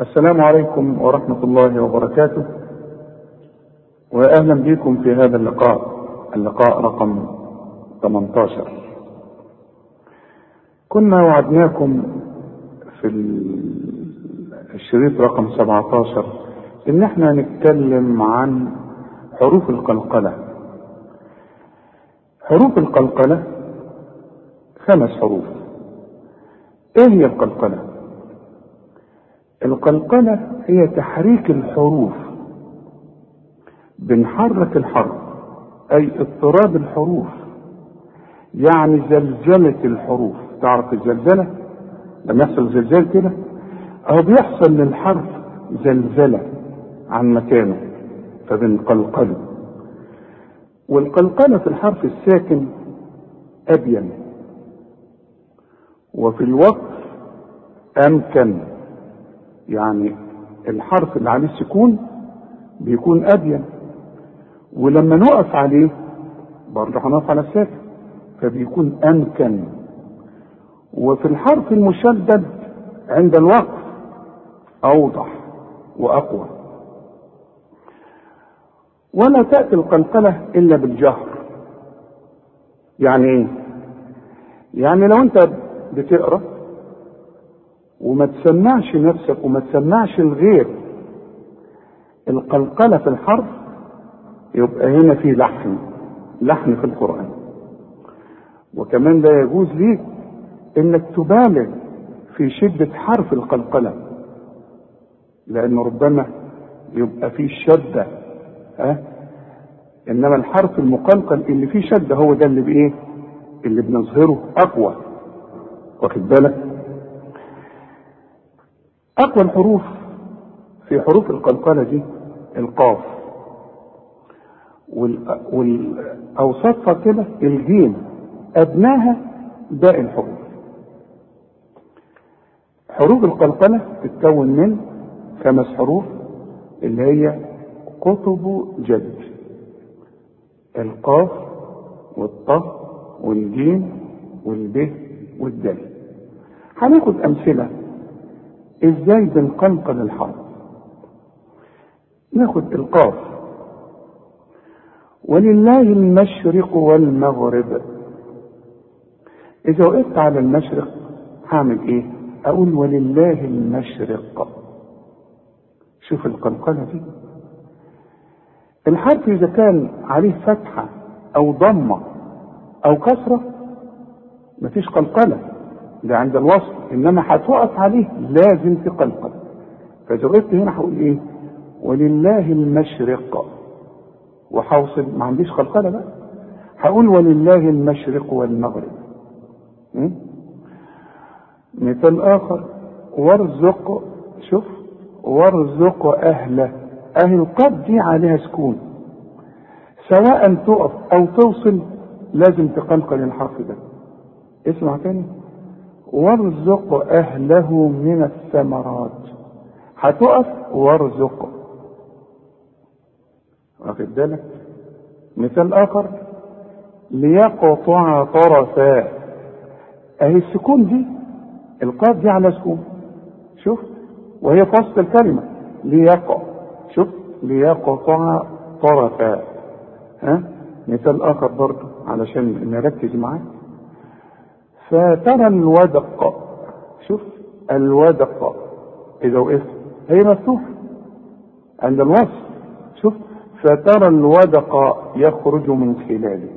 السلام عليكم ورحمة الله وبركاته. وأهلا بكم في هذا اللقاء. اللقاء رقم 18 كنا وعدناكم في الشريط رقم 17 إن إحنا نتكلم عن حروف القلقلة. حروف القلقلة خمس حروف. إيه هي القلقلة؟ القلقلة هي تحريك الحروف بنحرك الحرف أي اضطراب الحروف يعني زلزلة الحروف. تعرف الزلزلة؟ لما يحصل زلزال كده أهو بيحصل للحرف زلزلة عن مكانه فبنقلقله. والقلقلة في الحرف الساكن أبين وفي الوقف أمكن. يعني الحرف اللي عليه السكون بيكون أبين ولما نقف عليه برضه هنقف على الساكن فبيكون أمكن. وفي الحرف المشدد عند الوقف أوضح وأقوى. ولا تأتي القلقلة إلا بالجهر. يعني إيه؟ يعني لو أنت بتقرأ وما تسمعش نفسك وما تسمعش الغير القلقلة في الحرف يبقى هنا في لحن لحن في القرآن وكمان لا يجوز ليك إنك تبالغ في شدة حرف القلقلة لأن ربما يبقى فيه شدة ها إنما الحرف المقلقل اللي فيه شدة هو ده اللي بإيه؟ اللي بنظهره أقوى واخد بالك؟ أقوى الحروف في حروف القلقلة دي القاف. والأوسطها كده الجيم أدناها باقي الحروف. حروف القلقلة تتكون من خمس حروف اللي هي قطب جد القاف والطه والجيم والب والدال. هناخد أمثلة إزاي بنقلقل الحرف ناخد القاف ولله المشرق والمغرب. إذا وقفت على المشرق هعمل إيه؟ أقول ولله المشرق. شوف القلقلة دي. الحرف إذا كان عليه فتحة أو ضمة أو كسرة مفيش قلقلة ده عند الوصل إنما هتقف عليه لازم تقلقل فاذا وقفت هنا هقول إيه؟ ولله المشرق. وحوصل ما عنديش قلقلة بقى. هقول ولله المشرق والمغرب? مثال آخر وارزق شوف وارزق أهله. أهل القد دي عليها سكون. سواء تقف أو توصل لازم تقلقل الحرف ده. اسمع تاني. وارزق أهله من الثمرات. هتقف؟ وارزق. واخد بالك؟ مثال آخر. ليقطع طرفا. أهي السكون دي؟ القاف دي على سكون. شوف وهي وسط الكلمة. ليقع شوف ليقطع طرفا. ها؟ مثال آخر برضه علشان نركز معاه فترى الودق. شوف الودق. اذا وقفت هي مفتوحة. عند الوصف. شوف فترى الودق يخرج من خلاله.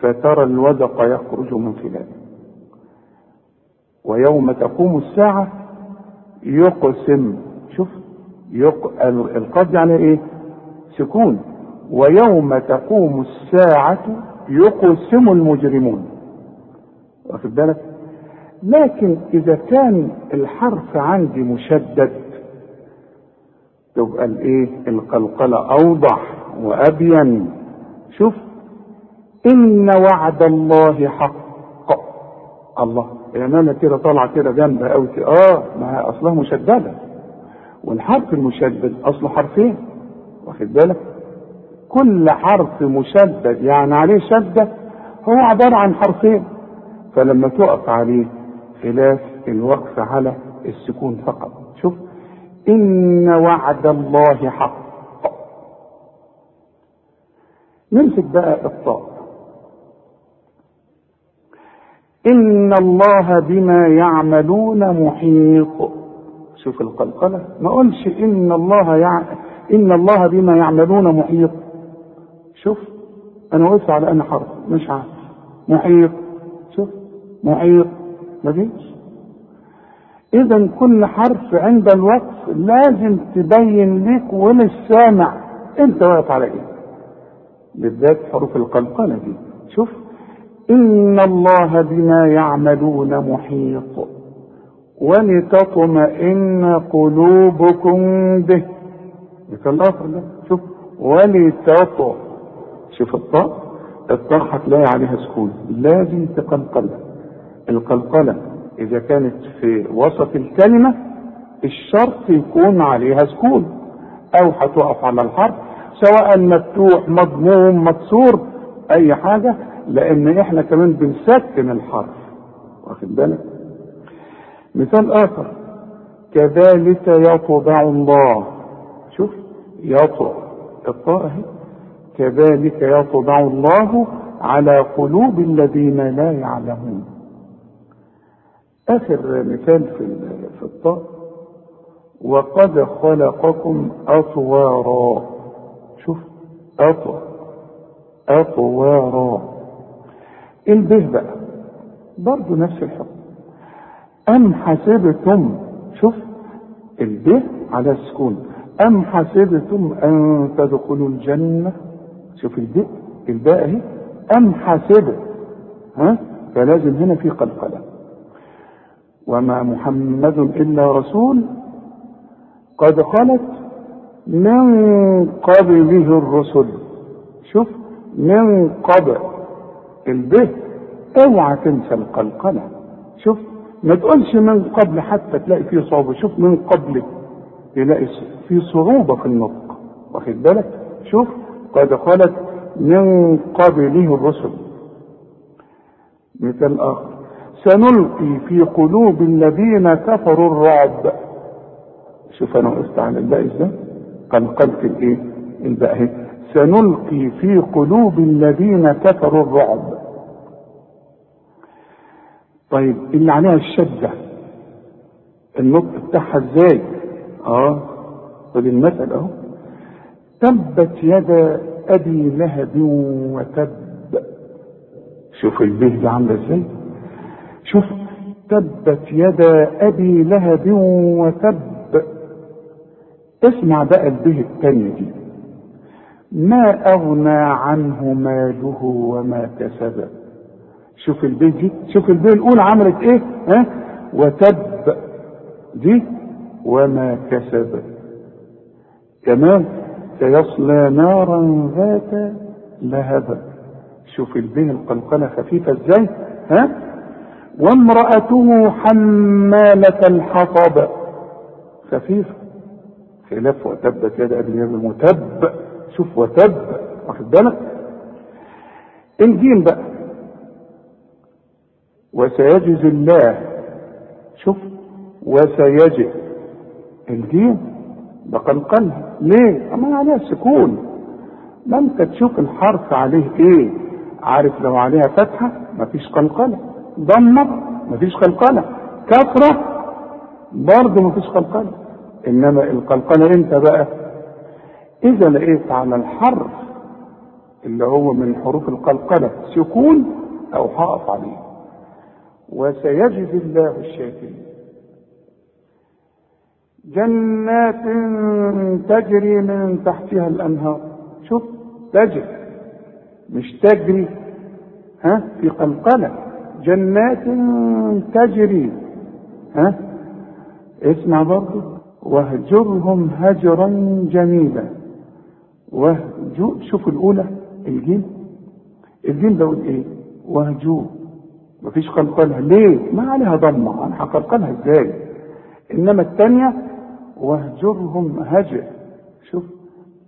فترى الودق يخرج من خلاله. ويوم تقوم الساعة يقسم. شوف يق... القصد يعني إيه؟ سكون. ويوم تقوم الساعة يقسم المجرمون. واخد بالك؟ لكن إذا كان الحرف عندي مشدد تبقى الإيه؟ القلقلة أوضح وأبين. شوف إن وعد الله حق. الله الامانة كده طالعة كده جنبها قوي آه ما هي أصلها مشددة. والحرف المشدد أصله حرفين واخد بالك؟ كل حرف مشدد يعني عليه شدة هو عبارة عن حرفين. فلما تقف عليه خلاف الوقف على السكون فقط. شوف إن وعد الله حق. نمسك بقى الطاء إن الله بما يعملون محيط. شوف القلقلة. ما قلش إن الله يع... إن الله بما يعملون محيط. شوف أنا وقفت على أنا حرف مش عارف. محيط. محيط مفيش إذا كل حرف عند الوقف لازم تبين لك وللسامع أنت واقف على إيه؟ بالذات حروف القلقلة دي. شوف. إن الله بما يعملون محيط. ولتطمئن قلوبكم به. مثل الآخر ده. شوف. ولتط شوف الطاء. الطاء هتلاقي عليها سكون. لازم تقلقلها القلقلة. إذا كانت في وسط الكلمة الشرط يكون عليها سكون أو هتقف على الحرف سواء مفتوح مضموم مكسور أي حاجة لأن إحنا كمان بنسكن الحرف. واخد بالك؟ مثال آخر. كذلك يطبع الله. شوف يطبع. الطاء أهي. كذلك يطبع الله على قلوب الذين لا يعلمون. آخر مثال في في الطاء. وقد خلقكم أطوارا. شوف أطوار أطوارا. البه بقى؟ برضه نفس الحكم. أم حسبتم شوف البه على السكون. أم حسبتم أن تدخلوا الجنة؟ شوف الباء الباء أهي. أم حسب ها؟ فلازم هنا في قلقلة. وما محمد إلا رسول. قد خلت من قبله الرسل. شوف من قبل البه اوعى تنسى القلقلة. شوف ما تقولش من قبل حتى تلاقي فيه صعوبة. شوف من قبل تلاقي في صعوبة في النطق. واخد بالك؟ شوف قد خلت من قبله الرسل. مثال آخر. سنلقي في قلوب الذين كفروا الرعب. شوف أنا وقفت على الباء إزاي قلقلت الإيه؟ الباء اهي سنلقي في قلوب الذين كفروا الرعب. طيب اللي عليها الشدة. النطق بتاعها إزاي؟ آه خد المثل أهو. تبت يدا أبي لهب وتب. شوف البه دي عاملة إزاي؟ شوف تبت يدا أبي لهب وتب. اسمع بقى البه التانية دي. ما أغنى عنه ماله وما كسب. شوف البه دي شوف البه الأولى عملت إيه؟ ها؟ وتب. دي وما كسب. كمان سيصلى نارا ذات لهب. شوف البه القلقلة خفيفة إزاي؟ ها؟ وامرأته حمالة الحطب. خفيفة خلاف يد أبي لهب وتب شوف وتب. واخد بالك؟ الجيم بقى. وسيجزي الله. شوف. وسيجزي. الجيم بقلقلها ليه؟ أما عليها سكون. ما أنت تشوف الحرف عليه إيه؟ عارف لو عليها فتحة؟ مفيش قلقلة. ضمة مفيش قلقلة. كسرة برضه مفيش قلقلة. إنما القلقلة إمتى بقى؟ إذا لقيت على الحرف اللي هو من حروف القلقلة سكون أو هقف عليه. وسيجزي الله الشاكرين. جنات تجري من تحتها الأنهار. شوف تجري مش تجري ها في قلقلة. جنات تجري. ها؟ اسمع برضه واهجرهم هجرا جميلا. واهجو شوف الأولى الجيم الجيم ده إيه؟ واهجوه مفيش قلقلها ليه؟ ما عليها ضمه أنا هقلقلها إزاي؟ إنما الثانية واهجرهم هجر. شوف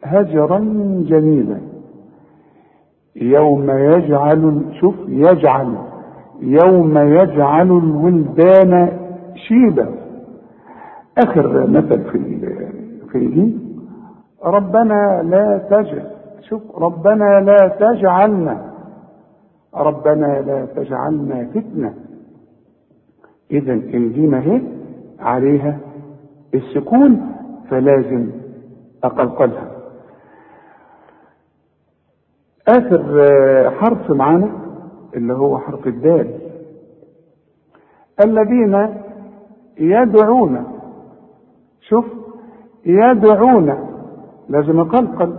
هجرا جميلا. يوم يجعل شوف يجعل. يوم يجعل الولدان شيبا. آخر مثل في في الانجيل ربنا لا تجعل شوف ربنا لا تجعلنا ربنا لا تجعلنا فتنة. اذا الجيم اهي عليها السكون فلازم أقلقلها. آخر حرف معانا اللي هو حرف الدال. الذين يدعون شوف يدعون لازم أقلقل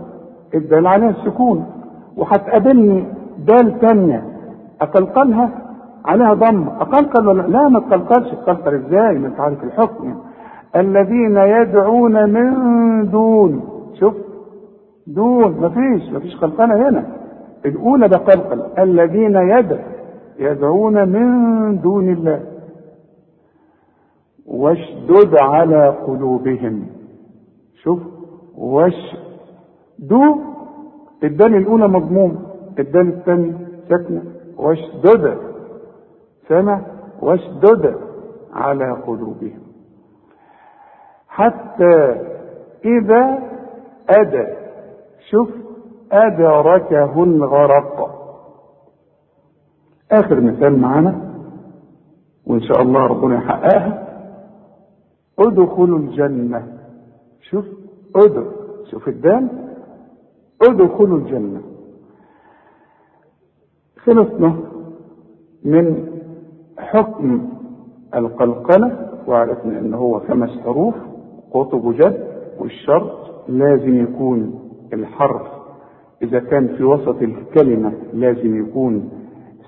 الدال عليها السكون. وهتقابلني دال تانية أقلقلها عليها ضم. أقلقل ولا لا؟ ما تقلقلش. تقلقل إزاي؟ ما أنت عارف الحكم. الذين يدعون من دون شوف دون. مفيش مفيش قلقلة هنا. الأولى ده قلقل الذين يدع يدعون من دون الله. واشدد على قلوبهم. شوف وش دو الدال الأولى مضموم الدال الثانية ساكنة. واشدد سمع واشدد على قلوبهم. حتى إذا أدى شوف أدركه الغرق آخر مثال معانا وإن شاء الله ربنا يحققها. ادخلوا الجنة. شوف ادخل شوف الدال. ادخلوا الجنة. خلصنا من حكم القلقلة وعرفنا إن هو خمس حروف قطب جد والشرط لازم يكون الحرف إذا كان في وسط الكلمة لازم يكون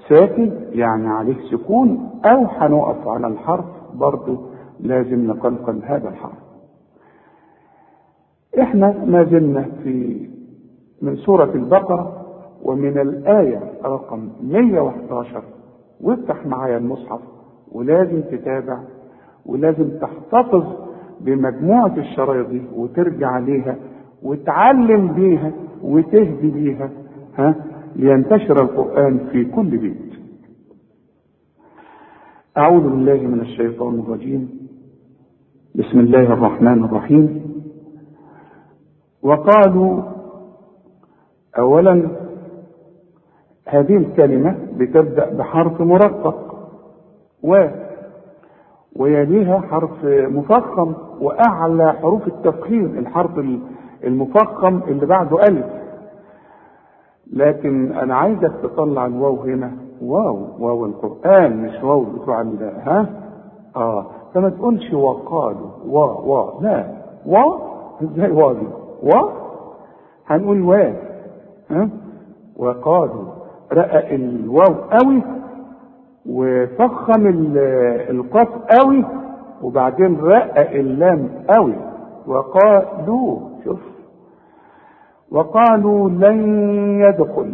ساكن يعني عليه سكون أو هنقف على الحرف برضه لازم نقلقل هذا الحرف. إحنا ما زلنا في من سورة البقرة ومن الآية رقم 111 وافتح معايا المصحف ولازم تتابع ولازم تحتفظ بمجموعة الشرايط دي وترجع ليها وتعلم بيها وتهدي بيها ها لينتشر القرآن في كل بيت. أعوذ بالله من الشيطان الرجيم. بسم الله الرحمن الرحيم. وقالوا أولا هذه الكلمة بتبدأ بحرف مرقق و ويليها حرف مفخم وأعلى حروف التفخيم الحرف المفخم اللي بعده ألف. لكن أنا عايزك تطلع الواو هنا. واو واو القرآن مش واو بتوع ها؟ آه. فما تقولش وقالوا وا وا لا. وا إزاي وا دي؟ وا هنقول وا ها؟ وقالوا رقق الواو قوي وفخم القاف قوي وبعدين رقق اللام قوي. وقالوا شوف. وقالوا لن يدخل.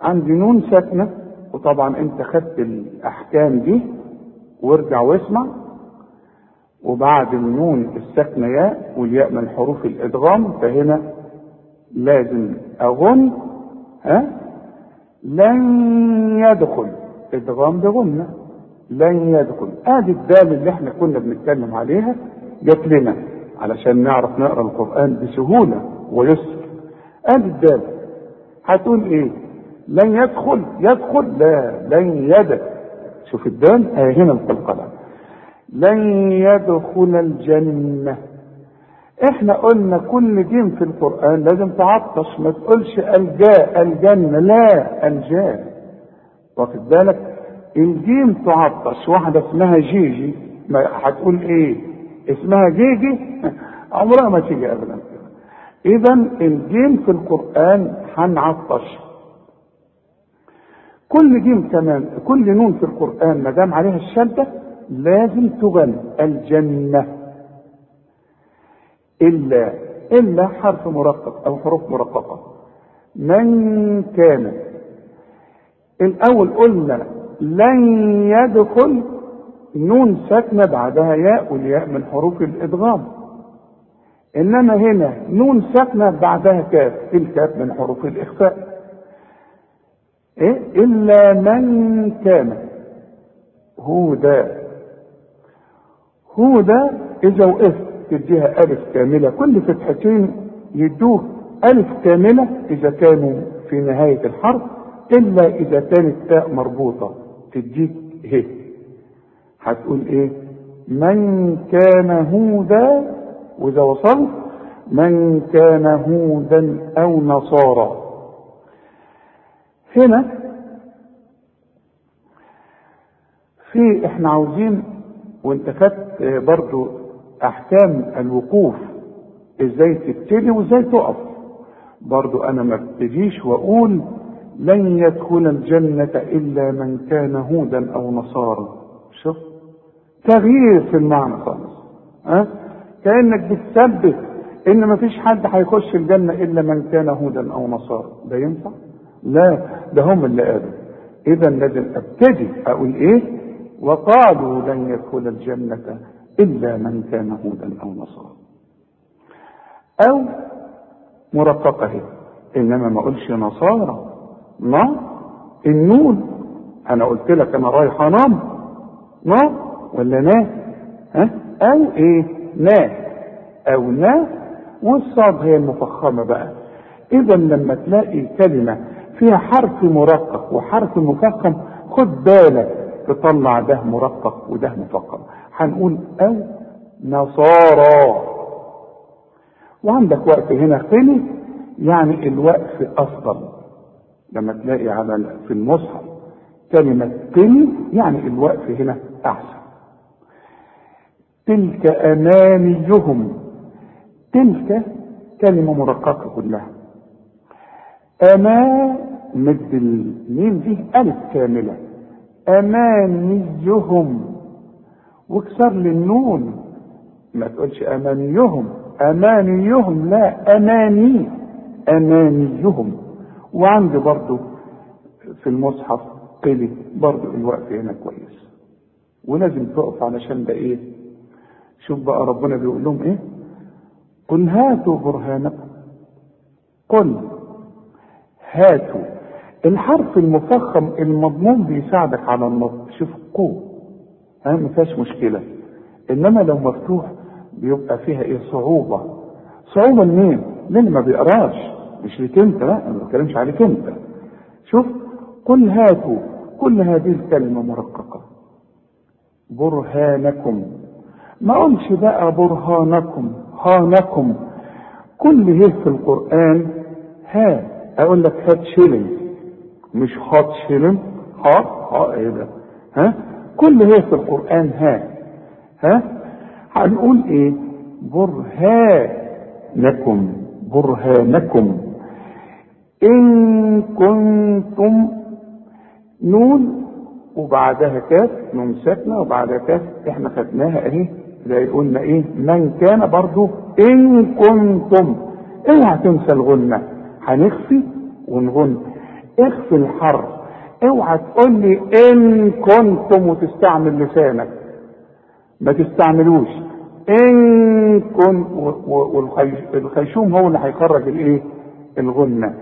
عندي نون ساكنة وطبعا أنت خدت الأحكام دي وارجع واسمع. وبعد النون الساكنة ياء والياء من حروف الإدغام فهنا لازم اغن ها؟ لن يدخل. إدغام بغنة لن يدخل. آدي الدال اللي إحنا كنا بنتكلم عليها جت لنا. علشان نعرف نقرأ القرآن بسهولة ويسر. ادي الدال هتقول إيه؟ لن يدخل. يدخل؟ لا لن يد شوف الدال آه هنا القلقلة لن يدخل الجنة. إحنا قلنا كل جيم في القرآن لازم تعطش. ما تقولش الجاء الجنة. لا الجاء واخد بالك؟ الجيم تعطش. واحدة اسمها جيجي. ما هتقول إيه؟ اسمها جيجي. عمرها ما تيجي ابدا. اذا الجيم في القرآن هنعطش كل جيم كمان كل نون في القرآن ما دام عليها الشدة لازم تغن. الجنة. إلا إلا حرف مرقق أو حروف مرققة. من كان. الأول قلنا لن يدخل نون ساكنة بعدها ياء والياء من حروف الإدغام إنما هنا نون ساكنة بعدها كاف الكاف من حروف الإخفاء. إيه؟ إلا من كان. هدى هدى إذا وقفت تديها ألف كاملة. كل فتحتين يدوك ألف كاملة إذا كانوا في نهاية الحرف إلا إذا كانت تاء مربوطة تديك ه هتقول إيه؟ من كان هودا وإذا وصلت من كان هودا أو نصارى. هنا في إحنا عاوزين وإنت خدت برضو أحكام الوقوف إزاي تبتدي وإزاي تقف. برضو أنا ما ابتديش وأقول لن يدخل الجنة إلا من كان هودا أو نصارى. تغيير في المعنى خالص. ها؟ كأنك بتثبت إن ما فيش حد هيخش الجنة إلا من كان هودا أو نصارى. ده ينفع؟ لا ده هم اللي قالوا. إذا لازم أبتدي أقول إيه؟ وقالوا لن يدخل الجنة إلا من كان هودا أو نصارى. أو مرققة هي. إنما ما اقولش نصارى. ما؟ النون. أنا قلت لك أنا رايح أنام. ما؟ ولا نا ها؟ أو إيه؟ نا أو نا والصاد هي المفخمة بقى. اذا لما تلاقي كلمة فيها حرف مرقق وحرف مفخم خد بالك تطلع ده مرقق وده مفخم. هنقول أو نصارى. وعندك وقف هنا قلي يعني الوقف أفضل. لما تلاقي على في المصحف كلمة قلي يعني الوقف هنا أحسن. تلك امانيهم تلك كلمة مرققة كلها. أما مد الميم دي ألف كاملة. أمانيهم واكسر للنون ما تقولش أمانيهم أمانيهم لا أماني أمانيهم وعندي برضو في المصحف قلي برضو الوقف هنا كويس. ولازم تقف علشان ده إيه؟ شوف بقى ربنا بيقول لهم إيه؟ قل هاتوا برهانكم قل. هاتوا. الحرف المفخم المضموم بيساعدك على النطق شوف قو. ها ما فيهاش مشكلة. إنما لو مفتوح بيبقى فيها إيه؟ صعوبة. صعوبة لمين؟ للي ما بيقراش. مش ليك أنت لا أنا ما بتكلمش عليك أنت. شوف. قل هاتوا. كل هذه الكلمة مرققة. برهانكم. ما قلش بقى برهانكم؟ هانكم. كل هي في القرآن ها أقول لك هات شيلن مش هات شيلن ها ها إيه ده؟ ها؟ كل هي في القرآن ها. ها؟ هنقول إيه؟ برهانكم برهانكم. إن كنتم نون وبعدها كاف نون ساكنة وبعدها كاف إحنا خدناها أهي. زي قلنا إيه؟ من كان برضو إن كنتم. اوعى تنسى الغنة. هنخفي ونغن. اخفي الحرف اوعى تقول لي إن كنتم وتستعمل لسانك. ما تستعملوش. إن كنت والخيشوم هو اللي هيخرج الإيه؟ الغنة.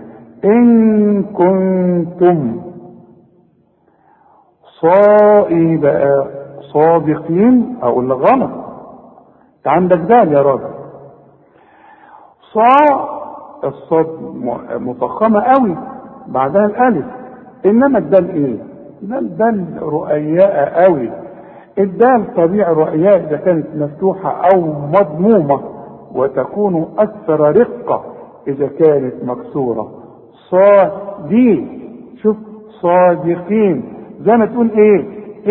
إن كنتم صائي بقى صادقين أقول لك غلط انت عندك دال يا راجل. صا الصاد مفخمه قوي بعدها الألف. إنما الدال إيه؟ دال دال رؤياء قوي. الدال طبيعي رؤياء إذا كانت مفتوحة أو مضمومة وتكون أكثر رقة إذا كانت مكسورة. صادي شوف صادقين. زي ما تقول إيه؟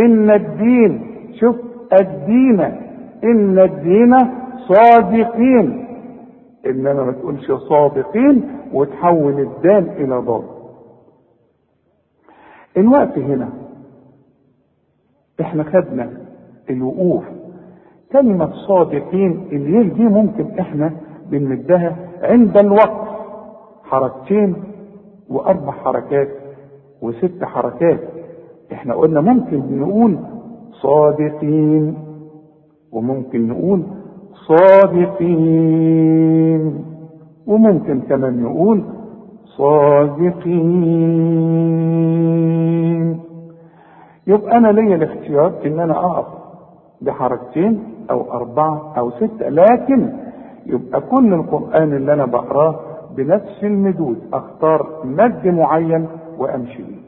إن الدين شوف الدين. إن الدين صادقين. إنما ما تقولش صادقين وتحول الدال إلى ضاد الوقت هنا. إحنا خدنا الوقوف. كلمة صادقين اللي دي ممكن إحنا بنمدها عند الوقت. حركتين وأربع حركات وست حركات. إحنا قلنا ممكن نقول صادقين. وممكن نقول صادقين. وممكن كمان نقول صادقين. يبقى أنا ليا الاختيار إن أنا أقف بحركتين أو أربعة أو ستة لكن يبقى كل القرآن اللي أنا بقراه بنفس المدود أختار مد معين وأمشي بيه.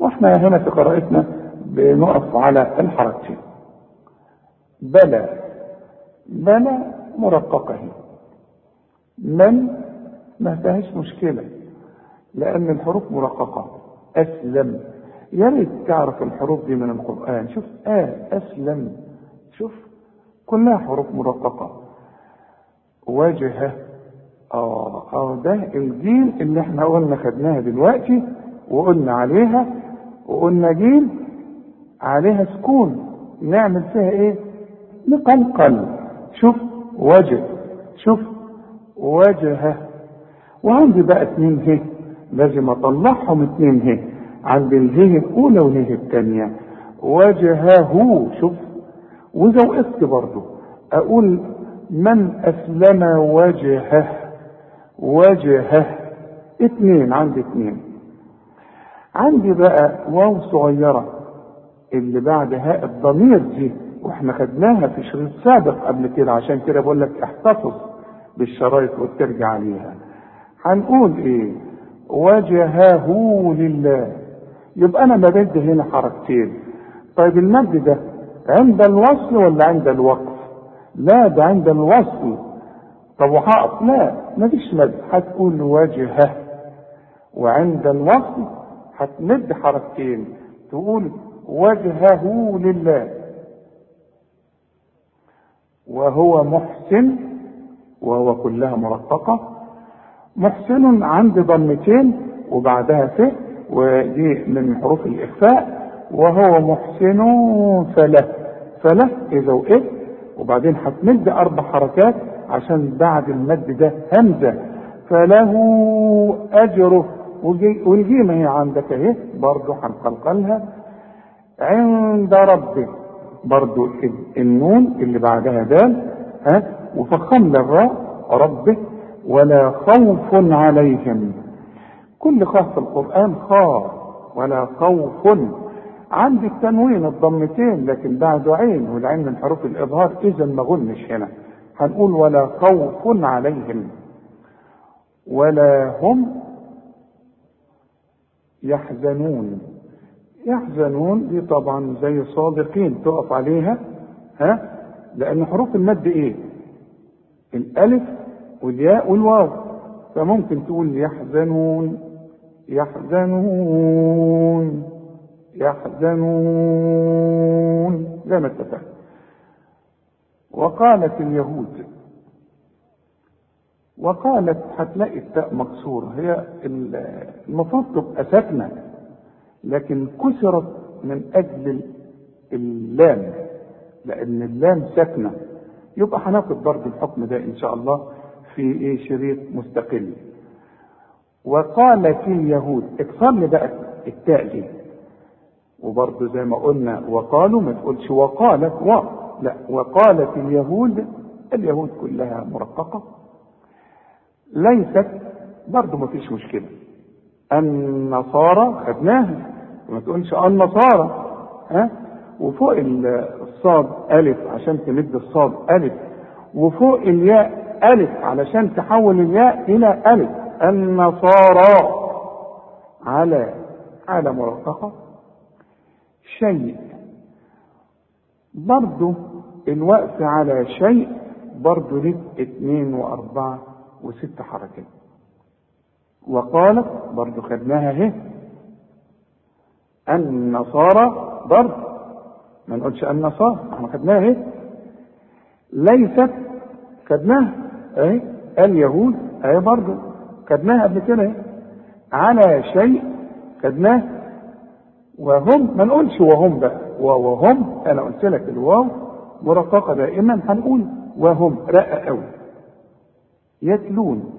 وإحنا هنا في قراءتنا بنقف على الحركتين. بلى بلى مرققة. هي من ما فيهاش مشكلة لأن الحروف مرققة. أسلم. يا ريت تعرف الحروف دي من القرآن. شوف آه أسلم. شوف كلها حروف مرققة. وجهه آه آه ده الجيل اللي إحنا قلنا خدناها دلوقتي وقلنا عليها وقلنا جيل عليها سكون. نعمل فيها إيه؟ نقلقل شوف وجه شوف وجهه. وعندي بقى اتنين هي لازم أطلعهم اتنين هي عند الهي الأولى والهي الثانية وجهه شوف. واذا وقفت برضه أقول من أسلم وجهه. وجهه. اتنين عندي اتنين. عندي بقى واو صغيرة. اللي بعد هاء الضمير دي وإحنا خدناها في شريط سابق قبل كده عشان كده بقول لك احتفظ بالشرايط وترجع عليها. هنقول إيه؟ وجهه لله. يبقى أنا بمد هنا حركتين. طيب المد ده عند الوصل ولا عند الوقف؟ لا ده عند الوصل. طب وهقف؟ لا مفيش مد. هتقول وجهه. وعند الوصل هتمد حركتين. تقول وجهه لله. وهو محسن وهو كلها مرققة محسن عند ضمتين وبعدها ف ودي من حروف الإخفاء وهو محسن فله فله إذا وقفت وبعدين هتمد أربع حركات عشان بعد المد ده همزة فله أجره والجيم هي عندك أهي برضه هنقلقلها عند ربك. برضه النون اللي بعدها دال ها وفخمنا الراء ربه ولا خوف عليهم. كل خاء في القرآن خاء ولا خوف. عندي التنوين الضمتين لكن بعده عين والعين من حروف الإظهار إذا ما غنش هنا. هنقول ولا خوف عليهم. ولا هم يحزنون. يحزنون دي طبعا زي صادقين تقف عليها ها؟ لأن حروف المد إيه؟ الألف والياء والواو. فممكن تقول يحزنون يحزنون يحزنون زي ما اتفقنا. وقالت اليهود وقالت هتلاقي التاء مكسورة. هي المفروض تبقى ساكنة. لكن كسرت من أجل اللام لأن اللام ساكنة. يبقى هناخد برضه الحكم ده إن شاء الله في إيه؟ شريط مستقل. وقالت اليهود اكسر لي بقى التاء دي وبرضه زي ما قلنا وقالوا ما تقولش وقالت و لا وقالت اليهود اليهود كلها مرققة. ليست برضه ما فيش مشكلة. النصارى خدناها. ما تقولش النصارى. ها؟ وفوق الصاد ألف عشان تمد الصاد ألف. وفوق الياء ألف علشان تحول الياء إلى ألف. النصارى. على على مرققة شيء. برضه الوقف على شيء برضه لك اثنين وأربعة وست حركات. وقالت برضو خدناها اهي. النصارى برضو ما نقولش النصارى إحنا خدناها اهي. ليست خدناها اهي. اليهود اهي برضو خدناها قبل كده اهي. على شيء خدناه. وهم ما نقولش وهم بقى. وهم أنا قلت لك الواو مرققة دائما هنقول وهم رقة قوي. يتلون.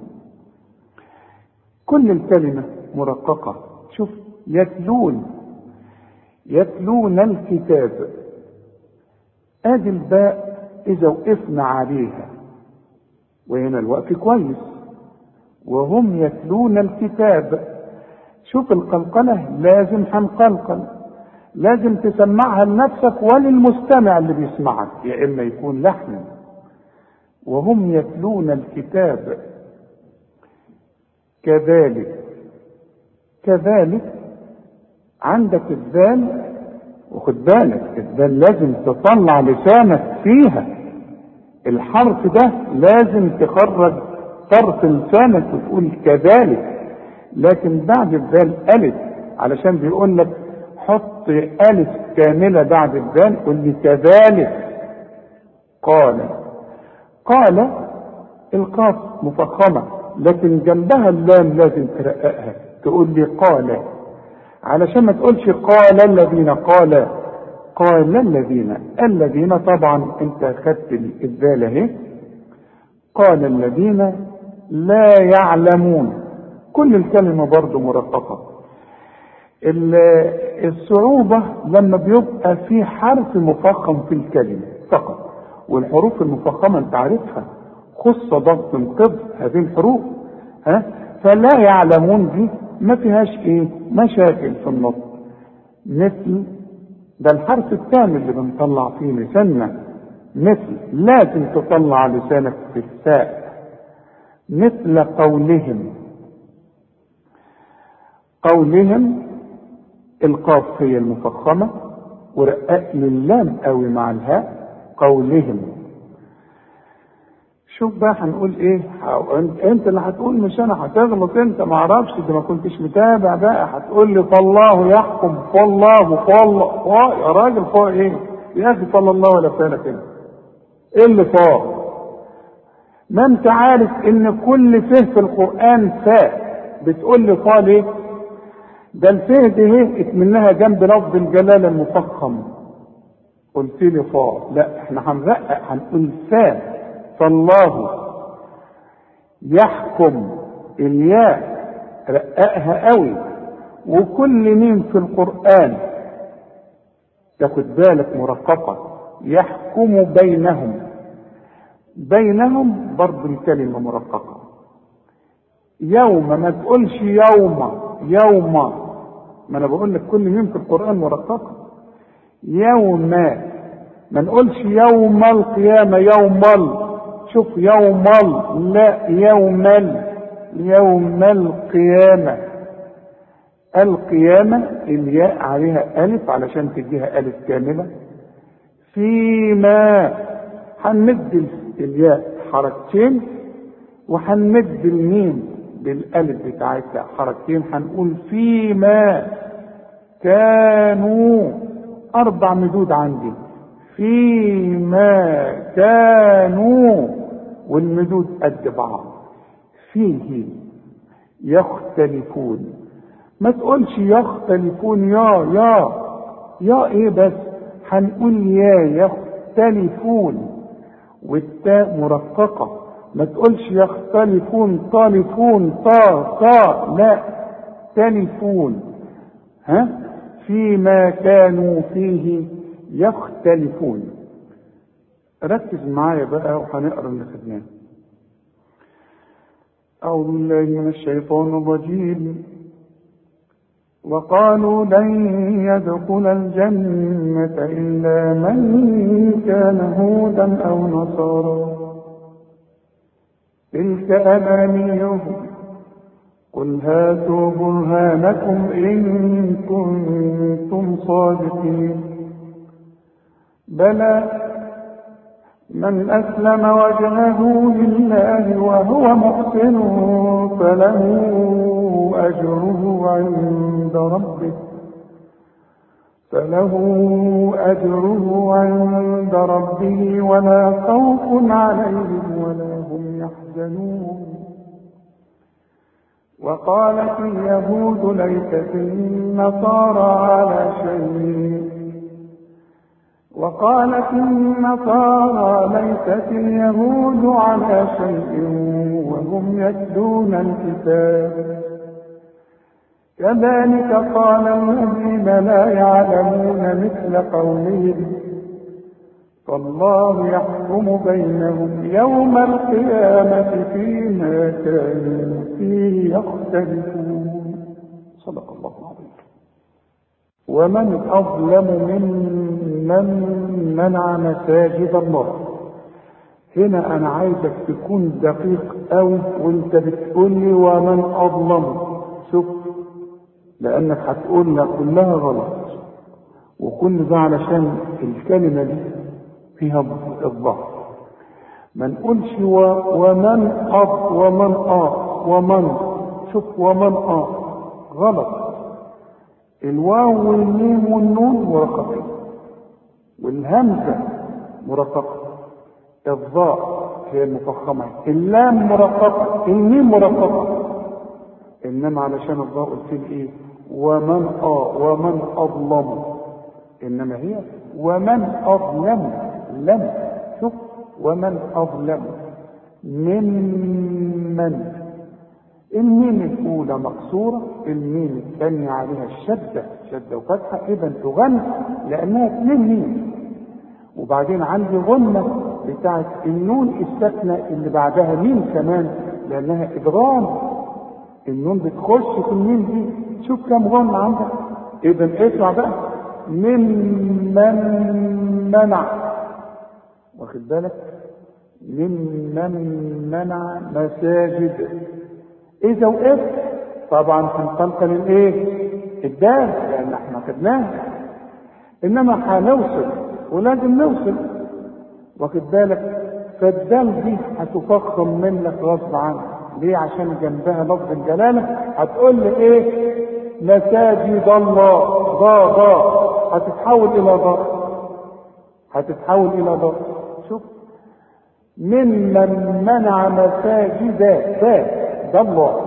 كل الكلمة مرققة. شوف يتلون. يتلون الكتاب. آدي الباء إذا وقفنا عليها. وهنا الوقف كويس. وهم يتلون الكتاب. شوف القلقلة لازم هنقلقل. لازم تسمعها لنفسك وللمستمع اللي بيسمعك يا إما يكون لحن. وهم يتلون الكتاب. كذلك. كذلك عندك الذال وخد بالك الذال لازم تطلع لسانك فيها. الحرف ده لازم تخرج طرف لسانك وتقول كذلك. لكن بعد الذال ألف علشان بيقول لك حط ألف كاملة بعد الذال قل لي كذلك. قال قال القاف مفخمة لكن جنبها اللام لازم ترققها تقول لي قال. علشان ما تقولش قال الذين قال قال الذين الذين طبعا انت خدت الذال اهي. قال الذين لا يعلمون. كل الكلمة برضه مرققة. الصعوبة لما بيبقى في حرف مفخم في الكلمة فقط. والحروف المفخمة انت عارفها. خص ضغط قبل هذه الحروف ها؟ فلا يعلمون دي. ما فيهاش إيه؟ مشاكل في النطق مثل ده الحرف الثاني اللي بنطلع فيه لساننا. مثل لازم تطلع لسانك في الثاء مثل قولهم. قولهم القاف هي المفخمة ورقق اللام قوي مع الهاء قولهم. شوف بقى هنقول إيه؟ أنت اللي هتقول مش أنا هتغلط أنت. ما أعرفش ده ما كنتش متابع بقى. هتقول لي فالله يحكم فالله فالله يا راجل فوق إيه؟ يا أخي صلى الله ولا فعل كده إيه اللي فوق ما أنت عارف إن كل فه في القرآن فاء بتقول لي فا ليه؟ ده الفه دي هي منها جنب لفظ الجلاله المفخم. قلت لي فا. لا إحنا هنرقق هنقول فاء فالله يحكم الياء رققها قوي. وكل ميم في القرآن تاخد بالك مرققة. يحكم بينهم. بينهم برضه الكلمة مرققة. يوم ما تقولش يوم يوم. ما أنا بقول لك كل ميم في القرآن مرققة. يوم ما نقولش يوم القيامة يوم ال. شوف يوم ال لا يوم ال يوم القيامة. القيامة الياء عليها ألف علشان تديها ألف كاملة. فيما هنمد الياء حركتين وهنمد الميم بالألف بتاعتها حركتين هنقول فيما كانوا أربع مدود عندي. فيما كانوا والمدود قد بعض. فيه يختلفون. ما تقولش يختلفون يا يا يا إيه بس؟ هنقول يا يختلفون. والتاء مرققة. ما تقولش يختلفون طالفون طا طا لا تلفون. ها؟ فيما كانوا فيه يختلفون. ركز معايا بقى وهنقرأ اللي خدناه أعوذ بالله من الشيطان الرجيم. وقالوا لن يدخل الجنة إلا من كان هودا أو نصارى. تلك أمانيهم. قل هاتوا برهانكم إن كنتم صادقين. بلى من أسلم وجهه لله وهو محسن فله أجره عند ربه فله أجره عند ربه ولا خوف عليهم ولا هم يحزنون. وقالت اليهود ليست النصارى على شيء. وقالت النصارى ليست اليهود على شيء وهم يتلون الكتاب. كذلك قال الذين لا يعلمون مثل قولهم فالله يحكم بينهم يوم القيامة فيما كانوا فيه يختلفون. صدق الله ومن أظلم ممن منع مساجد الله. هنا أنا عايزك تكون دقيق أوي وأنت بتقول لي ومن أظلم. شوف لأنك هتقول لك كلها غلط. وكل ده علشان الكلمة دي فيها الضعف ما نقولش. ومن أض ومن آ ومن. شوف ومن آ غلط. الواو والميم والنون مرققين والهمزة مرققة الضاء هي المفخمة. اللام مرققة الميم مرققة إنما علشان الضاء قلت إيه؟ ومن آه ومن أظلم. إنما هي ومن أظلم. لم. شوف. ومن أظلم. ممن. الميم الأولى مقصورة الميم الثانية عليها الشدة شدة وفتحة إذا تغن لأنها اثنين ميم وبعدين عندي غنة بتاعت النون الساكنة اللي بعدها ميم كمان لأنها إدغام النون بتخش في الميم دي شوف كم غنة عندك إذا اسمع بقى. ممن منع. واخد بالك؟ ممن منع مساجد. إذا وقفت طبعا هنقلقل الايه الدال لأن إحنا خدناها إنما هنوصل ولازم نوصل. واخد بالك؟ فالدال دي هتفخم منك غصب عنك. ليه؟ عشان جنبها لفظ الجلالة. هتقول لي إيه؟ مساجد الله. ضا ضا. هتتحول إلى ضا. هتتحول إلى ضا. شوف. ممن منع مساجد ذا الله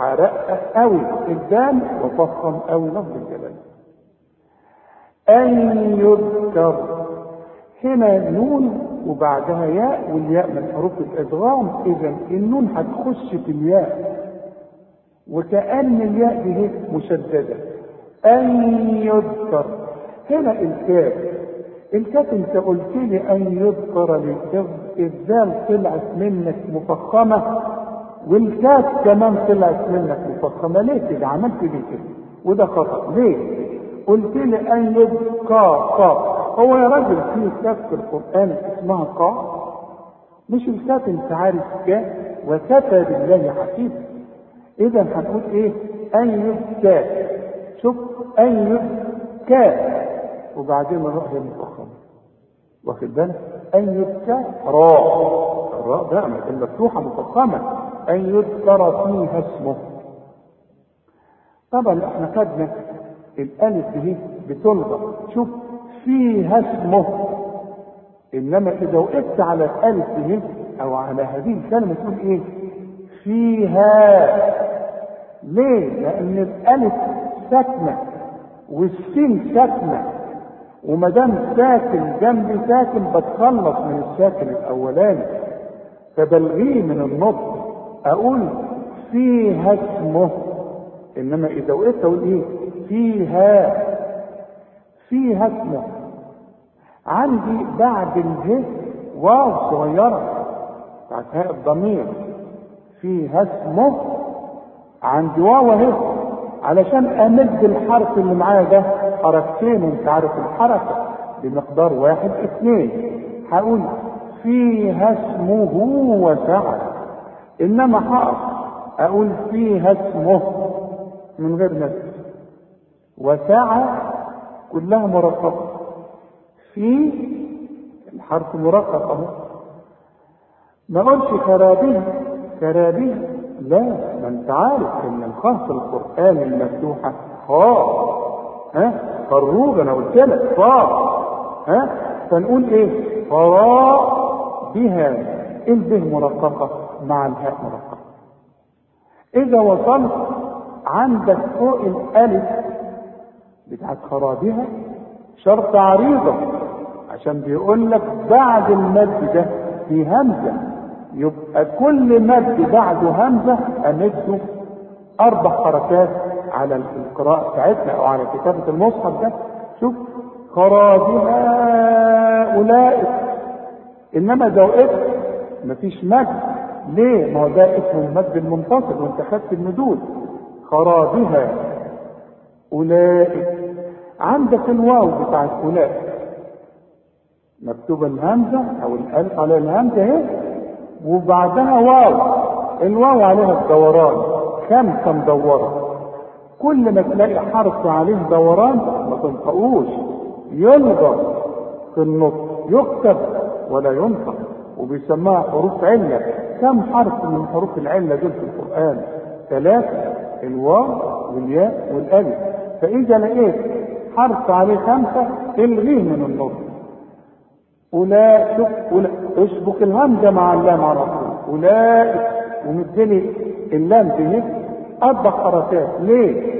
هرقق قوي الدال وفخم قوي لفظ الجلال أن يذكر هنا نون وبعدها ياء والياء من حروف الإدغام اذا النون هتخش في الياء. وكأن الياء دي هيك مشددة. أن يذكر. هنا إلكاف. إلكاف أنت قلت لي أن يذكر لي الذال طلعت منك مفخمة. والكاف كمان طلعت منك مفخمة ليه كده؟ عملت ليه كده؟ وده خطأ. ليه؟ قلت لي أن يذكر قا. هو يا راجل في كاف في القرآن اسمها قا. مش الكاف انت عارف كاف وكفى بالله حسيبا اذا هنقول إيه؟ أن يذكى شوف أن يذكى وبعدين هي مفخمه واخد بالك؟ أن يذكى راء. الراء ده المفتوحه مفخمه أن يذكر فيها اسمه. طبعا إحنا خدنا الألف دي بتلغى شوف فيها اسمه. إنما إذا وقفت على الألف دي أو على هذه الكلمة تقول إيه؟ فيها. ليه؟ لأن الألف ساكنة والسين ساكنة. وما دام ساكن جنب ساكن بتخلص من الساكن الأولاني. فبلغيه من النطق. أقول فيها اسمه إنما إذا وقفت أقول إيه؟ فيها فيها اسمه. عندي بعد اله واو صغيرة بتاعت هاء الضمير. فيها اسمه. عندي واو أهي. علشان أمد الحرف اللي معايا ده حركتين وانت عارف الحركة بمقدار واحد اثنين. هقول فيها اسمه وسعى إنما هقف أقول فيها اسمه من غير مد وسعى كلها مرققة. في الحرف مرقق اهو ما اقولش خرابيه كرابيه لا ما انت عارف إن الخاء في القرآن المفتوحة. خاء ها؟ فروج أنا قلت لك خاء ها؟ فنقول إيه؟ خراء بها. البه مرققة. مع الهاء مرققه إذا وصلت عندك فوق الألف بتاعت خرابها شرط عريضة عشان بيقول لك بعد المد ده في همزة. يبقى كل مد بعده همزة أمده أربع حركات على القراءة بتاعتنا أو على كتابة المصحف ده. شوف خرابها أولئك. إنما إذا وقفت مفيش مد. ليه؟ ما هو ده اسمه المد المنفصل وأنت خدت المدود خرابها أولئك. عندك الواو بتاعت أولئك. مكتوب الهمزة أو الألف على الهمزة أهي. وبعدها واو. الواو عليها الدوران. خمسة مدورة كل ما تلاقي حرف عليه دوران ما تنطقوش يلغى في النطق. يكتب ولا ينطق. وبيسموها حروف علة كم حرف من حروف العلة دول في القرآن؟ ثلاثة الواو والياء والألف. فإذا لقيت حرف عليه خمسة الغيه من النطق. أولئك شوف أولئك اشبك الهمزة مع اللام على طول. أولئك ومديني اللام دي أربع حركات ليه؟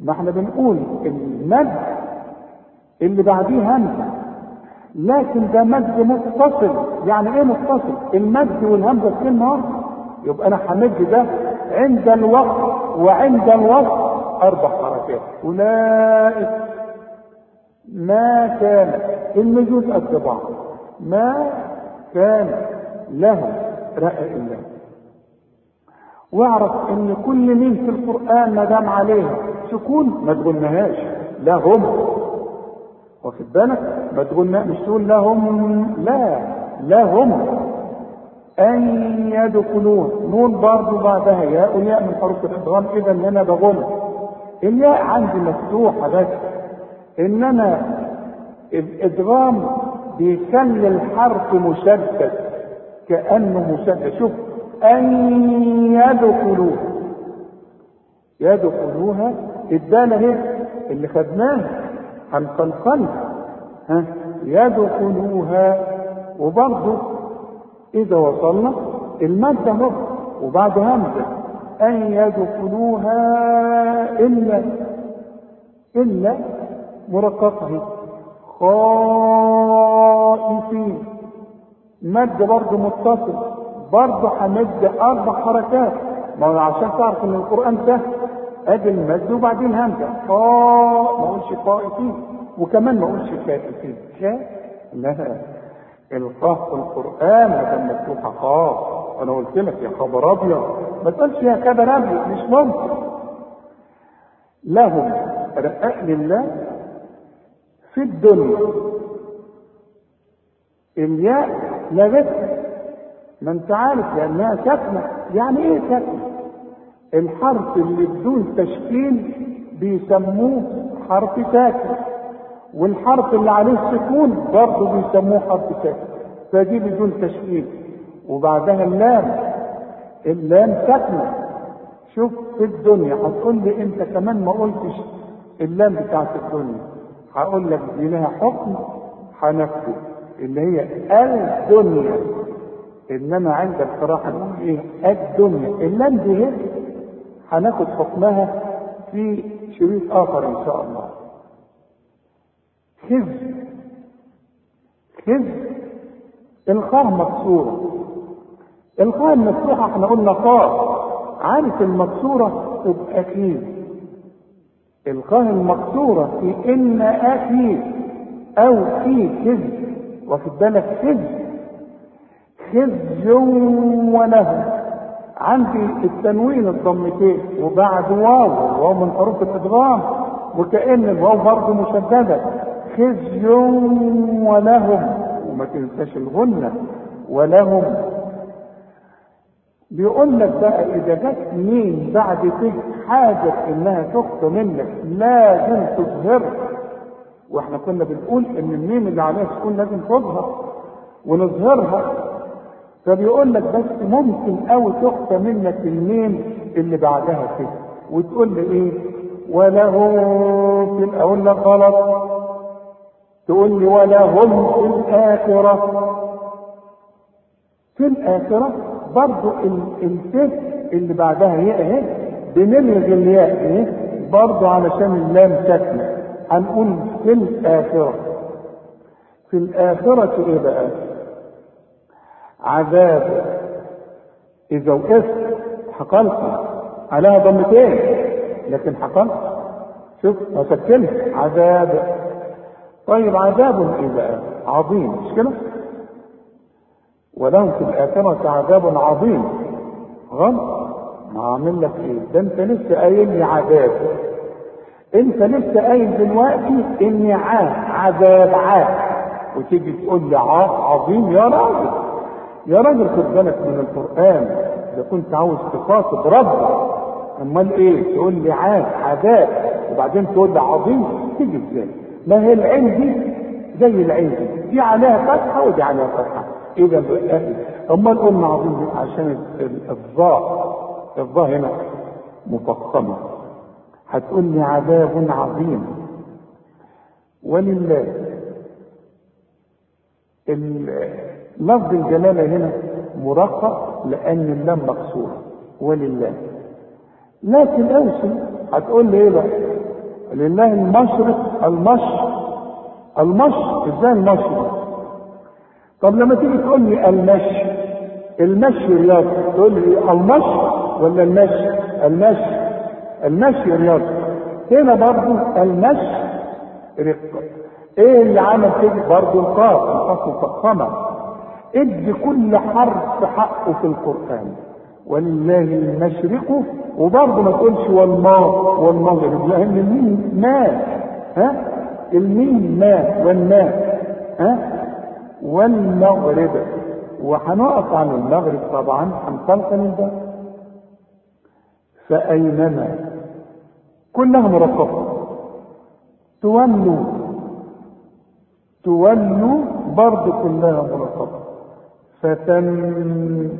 ما إحنا بنقول المد اللي بعديه همزة. لكن ده مد متصل. يعني إيه متصل؟ المد والهمزة في واحدة يبقى أنا همد ده عند الوقت وعند الوقت أربع حركات. أولئك ما كان النجوز قد بعض ما كان له رأى الله واعرف إن كل مين في القرآن ما دام عليها سكون ما تقولناهاش. لهم واخد بالك ما تقولنا مش تقول لهم لا لهم أن يدخلون. نون برضه بعدها ياء والياء من حروف الادغام اذا هنا بغن الياء عندي مفتوحه بس إنما الادغام بيخلي الحرف مشدد كأنه مشدد. شوف أن يدخلوا يدخلوها الداله اهي اللي خدناها هنقلقلها ها؟ يدخلوها. وبرضه إذا وصلنا المادة اهو وبعد همزة أن يدخلوها إلا إلا مرققه خائفين. مد برضه متصل برضه همد أربع حركات. ما عشان تعرف إن القرآن سهل ادي المد وبعدين همزه خاء ما اقولش خائفين وكمان ما اقولش خائفين خاء لا. الخاء في القرآن كان مفتوحة خاء أنا قلت لك يا خبر أبيض. ما تقولش يا خبر أبيض مش ممكن. لهم رقاق لله في الدنيا. الياء لغتها. ما أنت عارف لأنها ساكنة. يعني إيه ساكنة؟ الحرف اللي بدون تشكيل بيسموه حرف ساكن والحرف اللي عليه سكون برضه بيسموه حرف ساكن فدي بدون تشكيل. وبعدها اللام اللام ساكنه شوف في الدنيا هتقول لي انت كمان ما قلتش اللام بتاعت الدنيا. هقول لك دي لها حكم هنفذه اللي هي الدنيا. إنما عند القراءة نقول إيه؟ الدنيا. اللام دي هي هناخد حكمها في شريط آخر إن شاء الله. خز خز الخاء مكسورة. الخاء المفتوحة إحنا قلنا خاء عارف المكسورة؟ تبقى خيز الخاء المكسورة في إن أخي أو في خز واخد بالك؟ خز خزي وله. عندي التنوين الضمتين وبعد واو واو من حروف الأدغام وكأن الواو برضه مشددة. خزي ولهم وما تنساش الغنة ولهم. بيقول لك بقى إذا جت مين بعد كده حاجة إنها تخطى منك لازم تظهر. وإحنا كنا بنقول إن الميم اللي عليها سكون لازم تظهر ونظهرها. فبيقول لك بس ممكن قوي تخفى منك الميم اللي بعدها كده. وتقول لي إيه؟ وله في أقول لك غلط. تقول لي ولهم في الآخرة. في الآخرة برضو الف اللي بعدها هي اهي بنلغي الياء اهي برضو علشان اللام ساكنه هنقول في الآخرة. في الآخرة إيه بقى؟ عذاب إذا وقفت حقلت عليها ضمتين لكن حقلت شوف مسكنها عذاب. طيب عذاب بقى عظيم. مش كده؟ ولهم في الآخرة عذاب عظيم. غلط ما عامل لك إيه؟ ده أنت لسه قايل لي عذاب. أنت لسه قايل دلوقتي إني عاد عذاب عاد وتيجي تقول لي عاد عظيم يا راجل. يا راجل خد بالك من القرآن إذا كنت عاوز تخاطب ربك أمال إيه؟ تقول لي عاد عذاب وبعدين تقول لي عظيم تيجي إزاي؟ ما هي العين دي؟ زي العين دي. دي عليها فتحة ودي عليها فتحة. إذا أمال قلنا عظيم دي عشان الظاء الظاء هنا مفخمه هتقول لي عذاب عظيم. ولله لفظ الجلالة هنا مرقق لأن اللام مكسورة ولله. لكن اوصل هتقول لي إيه بقى؟ لله المشرق المش المش إزاي المشرق؟ طب لما تيجي تقول لي المشي المشي رياضة تقول لي المش ولا المشي؟ المشي. المشي رياضة هنا برضو المشي رقة. إيه اللي عمل كده؟ برضو القاف القاف مفخمة ادي كل حرف حقه في القرآن. ولله المشرق وبرضه ما تقولش والماء والمغرب لأن الميم ماء ها؟ الميم ماء والماء ها؟ والمغرب. وهنقف عن المغرب طبعا هنقلقل الباب فأينما؟ كلها مرقبة تولوا. تولوا برضه كلها مرقبة فتن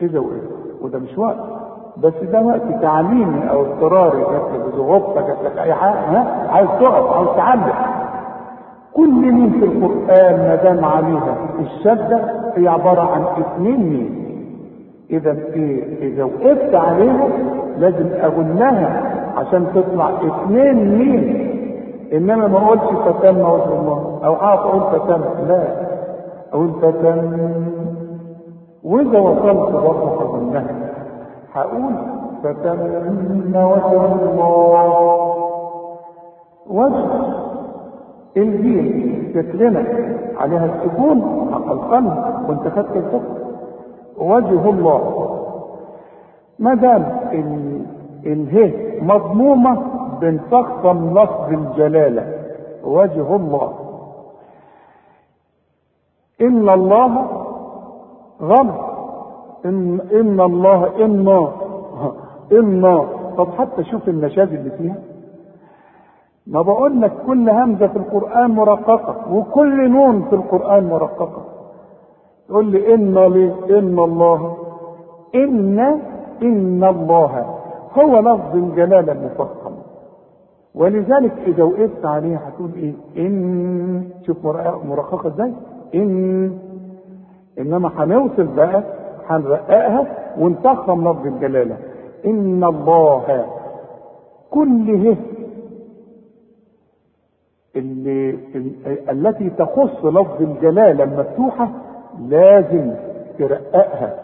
كده وايه وده مش وقت. بس ده وقت تعليمي أو اضطراري. جات لك زغبطه جات لك أي حاجة ها؟ عايز تقف عايز تعلم. كل مين في القرآن ما دام عليها الشدة هي عبارة عن اثنين مين إذا إيه إذا وقفت عليها لازم اغنها عشان تطلع اثنين مين إنما ما أقولش فتن وجه الله. أو اقف أقول فتن. لا. فتن وإذا وصلت برضه هغنها هقول فتم وجه الله. وجه الجيم تكلمة عليها السكون حق القلب وانت خدت الحكم وجه الله. ما دام اله مضمومة بنفخم لفظ الجلالة وجه الله. إن الله غم إن, إن الله إنا إنا طب حتى شوف النشاز اللي فيها. ما بقول لك كل همزة في القرآن مرققة وكل نون في القرآن مرققة. تقول لي إن ليه إن الله. إن إن الله هو لفظ الجلالة المفخم ولذلك إذا وقفت عليها هتقول إيه؟ إن شوف مرققة إزاي؟ إن إنما هنوصل بقى هنرققها ونفخم لفظ الجلالة. إن الله كله اللي التي تخص لفظ الجلالة المفتوحة لازم ترققها.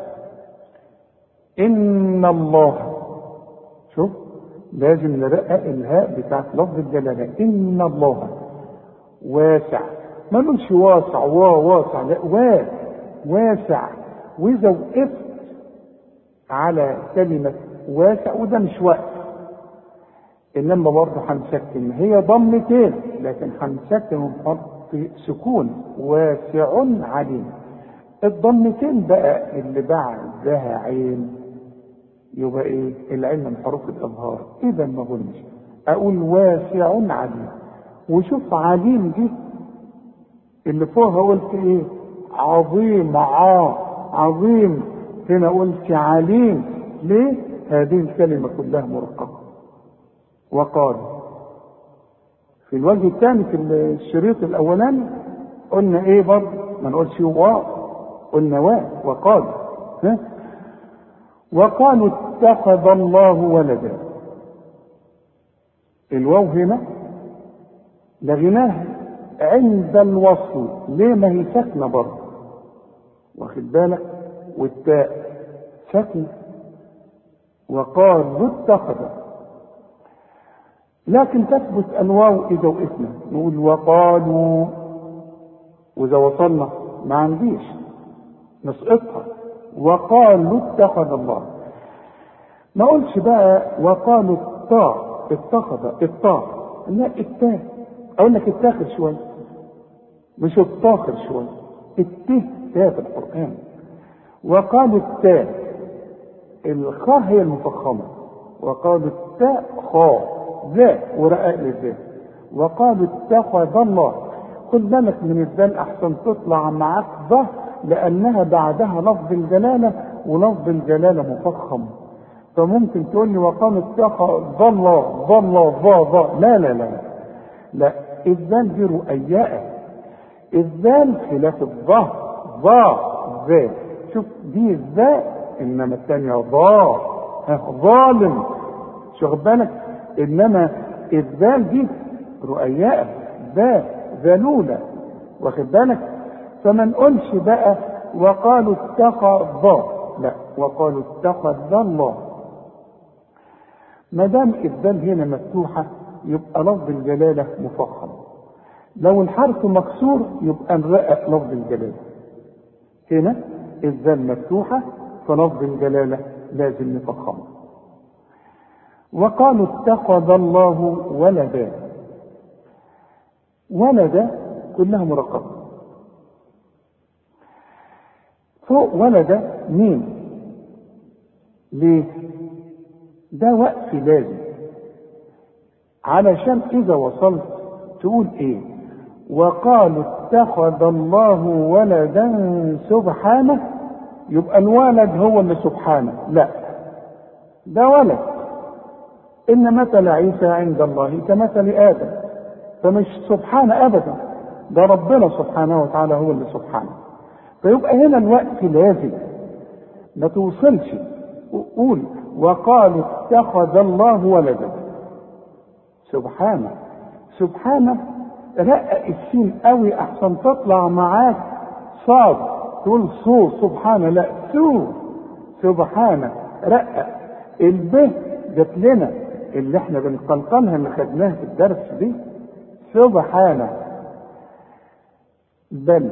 إن الله شوف لازم نرقق الهاء بتاعت لفظ الجلالة. إن الله واسع. ما نقولش واسع وا واسع لا واسع واسع. وإذا وقفت على كلمة واسع وده مش وقت. إنما برضه هنسكن. هي ضمتين لكن هنسكن ونحط سكون. واسع عليم. الضمتين بقى اللي بعدها عين. يبقى إيه؟ العين من حروف الأظهار. إذا ما قلناش. أقول واسع عليم. وشوف عليم دي اللي فوقها قلت إيه؟ عظيم عا عظيم. هنا قلت عليم. ليه؟ هذه الكلمة كلها مرققة. وقال في الوجه الثاني في الشريط الأولاني قلنا إيه برضه؟ ما نقولش وا قلنا وا وقال ها؟ وقالوا اتخذ الله ولدا. الواو هنا لغناها عند الوصل. ليه ما هي ساكنة برضه؟ واخد بالك؟ والتاء ساكنة. وقالوا اتخذ لكن تثبت الواو إذا وقفنا. نقول وقالوا. وإذا وصلنا ما عنديش. نسقطها. وقالوا اتخذ الله. ما قلش بقى وقالوا الطاء. اتخذ. الطاء. لا التاء. أقول لك التاخر شوية مش الطاخر شوية الته تاء في القرآن. وقالوا التاء. الخاء هي المفخمة. وقالوا التاء خاء. ذا ورقاء للذات وقالوا اتخذ الله خد بالك من الذال أحسن تطلع معاك ظه لأنها بعدها لفظ الجلالة ولفظ الجلالة مفخم. فممكن تقول لي وقام اتخذ الله ظل ظا ظا لا لا لا. لا. الذال دي رؤياء الذال خلاف الظه ظا ذا شوف دي الذاء إنما الثانية ظا ظالم. شوف بالك؟ إنما الذال دي رؤياء ذا ذلولة. واخد بالك؟ فما نقولش بقى وقالوا اتخذ لا وقالوا اتخذ الله ما دام الذال هنا مفتوحة يبقى لفظ الجلالة مفخم لو الحرف مكسور يبقى نرقق لفظ الجلالة. هنا الذال مفتوحة فلفظ الجلالة لازم نفخمه وقالوا اتخذ الله ولدا. ولد كلها مرقبة. فوق ولد مين ليه؟ ده وقف لازم. علشان إذا وصلت تقول إيه؟ وقالوا اتخذ الله ولدا سبحانه. يبقى الولد هو اللي سبحانه. لا. ده ولد. إن مثل عيسى عند الله كمثل آدم. فمش سبحانه ابدا. ده ربنا سبحانه وتعالى هو اللي سبحانه. فيبقى هنا الوقت لازم. ما توصلش. قول. وقالوا اتخذ الله ولدا. سبحانه. سبحانه رقق السين قوي أحسن تطلع معاك. صاد تقول صو سبحانه لا سو. سبحانه رقق الب جت لنا اللي إحنا بنقلقلها اللي خدناها في الدرس دي. سبحانه. بل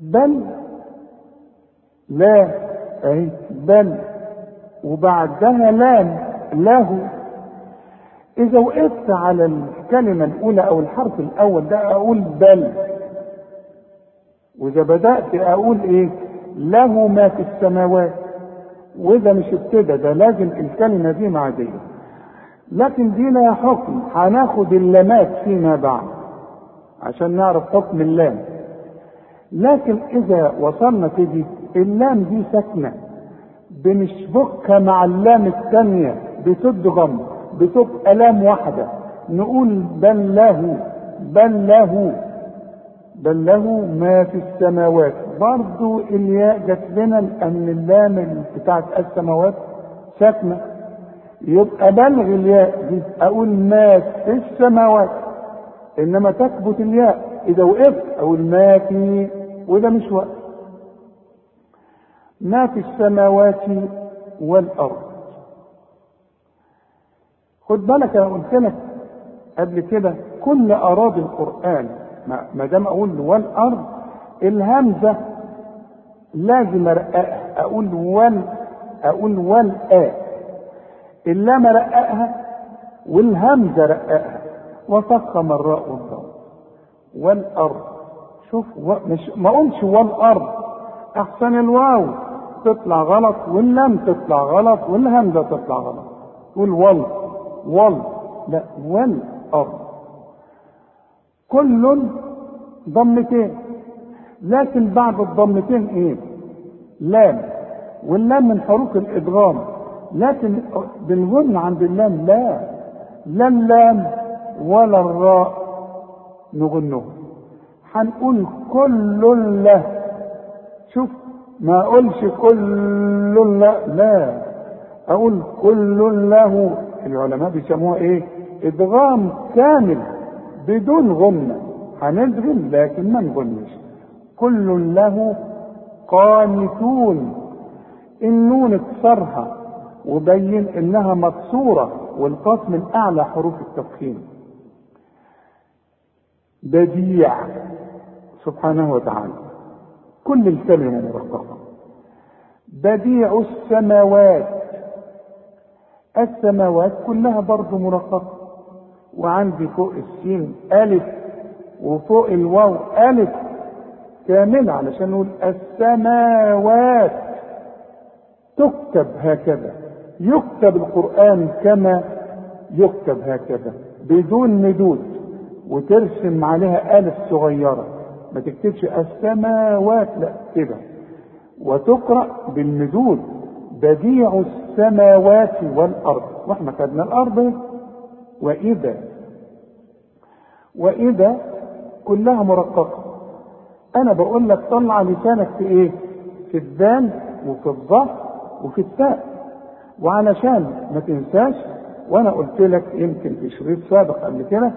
بل لا اهي بل. وبعدها لام له. إذا وقفت على الكلمة الأولى أو الحرف الأول ده أقول بل. وإذا بدأت أقول إيه؟ له ما في السماوات. وإذا مش ابتدى ده لازم الكلمة دي معدية. لكن دي لها حكم هناخد اللامات فيما بعد عشان نعرف حكم اللام. لكن إذا وصلنا دي اللام دي ساكنة بنشبكها مع اللام الثانية بتدغم بتبقى لام واحدة. نقول بل له بل له بل له ما في السماوات. برضو الياء جت لنا لأن اللام بتاعت السماوات ساكنة. يبقى بلغ الياء دي أقول ما في السماوات. إنما تثبت الياء إذا وقفت أقول ما في وده مش وقت. ما في السماوات والأرض. خد بالك أنا قلت لك قبل كده كل أراضي القرآن ما دام أقول والأرض الهمزة لازم أرققها. أقول وال أقول والآ. اللام رققها والهمزة رققها وفخم الراء والضاد والأرض. شوف و... مش ما أقولش والأرض. أحسن الواو. تطلع غلط واللام تطلع غلط والهمزة تطلع غلط. تقول وال. وال لا والارض كل ضمتين. لكن بعد الضمتين إيه؟ لام. واللام من حروف الادغام لكن بنقول عند اللام لا. لا اللام ولا الراء نغنه. هنقول كل له شوف ما أقولش كل لا لا. أقول كل له. العلماء بيسموها إيه؟ إدغام كامل بدون غنة هندغم لكن ما نغنش كل له قانتون. النون اكسرها وبين إنها مكسورة والقاف من أعلى حروف التفخيم. بديع. سبحانه وتعالى. كل الكلمة مرققة. بديع السماوات. السماوات كلها برضه مرققة وعندي فوق السين ألف وفوق الواو ألف كاملة علشان نقول السماوات. تكتب هكذا. يكتب القرآن كما يكتب هكذا. بدون مدود وترسم عليها ألف صغيرة. ما تكتبش السماوات. لا كده. وتقرأ بالمدود بديع السماوات والأرض وإحنا خدنا الأرض وإذا وإذا كلها مرققة أنا بقول لك طلع لسانك في إيه؟ في الدال وفي الظهر وفي التاء وعلشان ما تنساش وأنا قلت لك يمكن في شريط سابق قبل كده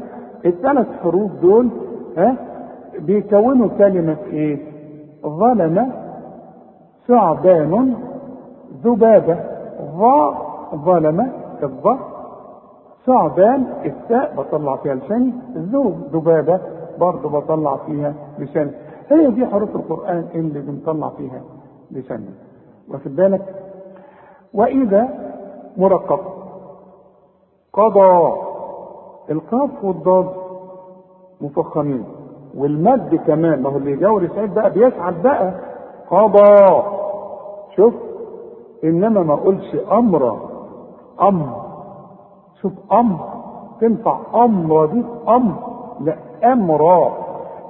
الثلاث حروف دول ها بيكونوا كلمة إيه؟ ظلم ثعبان ذبابة ظا ظلم الظا ثعبان التاء بطلع فيها لساني ذو ذبابة برضه بطلع فيها لساني. هي دي حروف القرآن اللي بنطلع فيها لساني واخد بالك؟ وإذا مرقب قضى القاف والضاد مفخمين والمد كمان ما هو اللي يجاور سعيد بقى بيسعد بقى قضى. شوف إنما ما اقولش أمر أمر. شوف أمر تنفع أمر دي أمر. لا امرا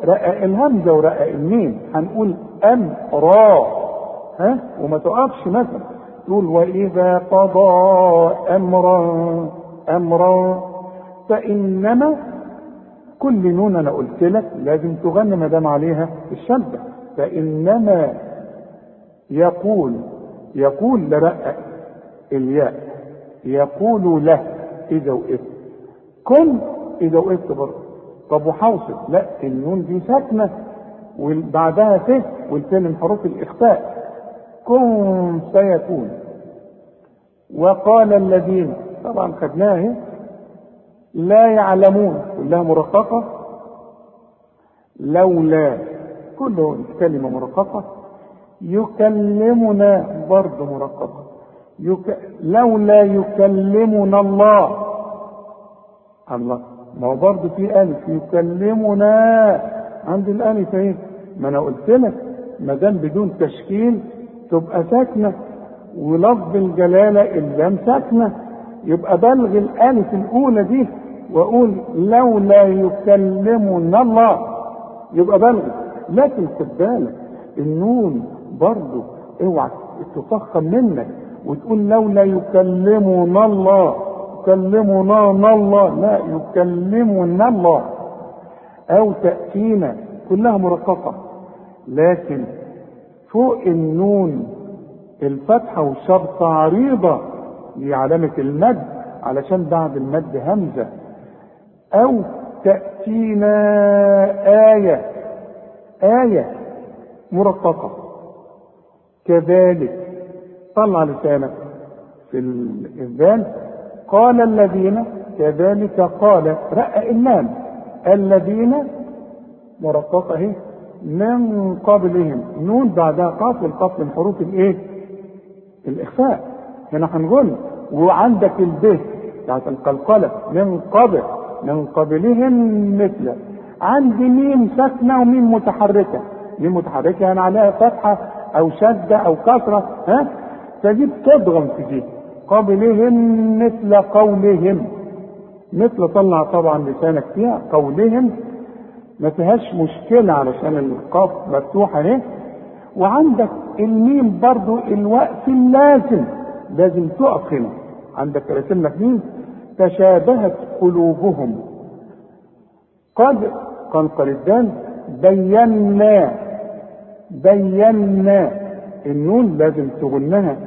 رقق الهمزة ورقق الميم. هنقول امرا ها؟ وما تقفش مثلا. تقول وإذا قضى أمرا أمرا. فإنما كل نون أنا قلت لك لازم تغني ما دام عليها الشده فإنما يقول يقول لرقق الياء يقول له إذا وقفت. كن إذا وقفت برضه. طب وحوصل. لا النون دي ساكنة وبعدها ت والت من حروف الإخفاء. كن فيكون وقال الذين طبعا خدناها لا يعلمون كلها مرققة. لولا كله كلمة مرققة. يكلمنا برضه مرققة يك... لولا يكلمنا الله. الله. ما هو برضه في ألف. يكلمنا. عند الألف اهي ما أنا قلت لك. ما دام بدون تشكيل تبقى ساكنة. ولفظ الجلالة اللام ساكنة. يبقى بلغ الألف الأولى دي وأقول لولا يكلمنا الله. يبقى بلغ. لكن خد بالك النون برضه اوعى تفخم منك وتقول لولا يكلمنا الله يكلمنا الله لا يكلمنا الله. أو تأتينا كلها مرققة. لكن فوق النون الفتحة والشرطة عريضة لعلامة المد علشان بعد المد همزة. أو تأتينا آية آية مرققة. كذلك طلع لسانك في الإذان قال الذين كذلك قال رأى اللام الذين مرققة اهي من قبلهم نون بعدها قاف والقاف من حروف الإيه؟ الإخفاء. هنا هنقول وعندك الب بتاعت القلقلة من قبل من قبلهم مثل. عندي ميم ساكنة وميم متحركة. ميم متحركة يعني عليها فتحة أو شدة أو كسرة ها؟ فدي بتضغم في دي قبلهم مثل قولهم. مثل طلع طبعا لسانك فيها قولهم. ما فيهاش مشكلة علشان القاف مفتوحة اهي وعندك الميم برضو الوقف اللازم لازم تقف هنا عندك رسم ميم تشابهت قلوبهم. قد قنقل الدال بينا بينا النون لازم تغنها.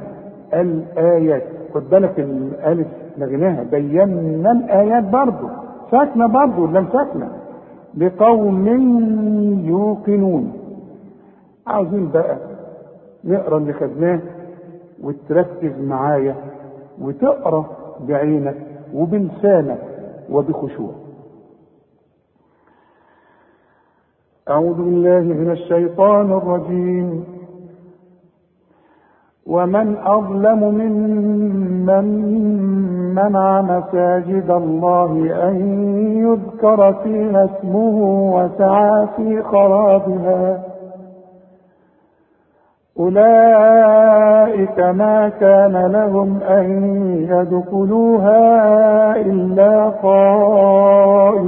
الآيات خد بالك الألف لغناها بينا الآيات برضو. ساكنة برضو لم ساكنة؟ لقوم يوقنون. عاوزين بقى نقرأ اللي خدناه وتركز معايا وتقرأ بعينك وبلسانك وبخشوع أعوذ بالله من الشيطان الرجيم. ومن أظلم ممن منع مساجد الله أن يذكر فيها اسمه وسعى في خرابها. أولئك ما كان لهم أن يدخلوها إلا خائفين.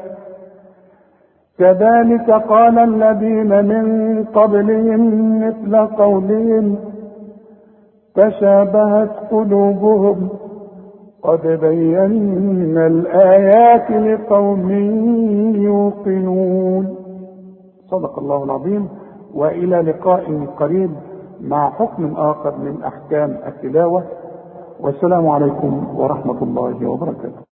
كذلك قال الذين من قبلهم مثل قولهم تشابهت قلوبهم قد بينا الآيات لقوم يوقنون. صدق الله العظيم. وإلى لقاء قريب مع حكم آخر من أحكام التلاوة. والسلام عليكم ورحمة الله وبركاته.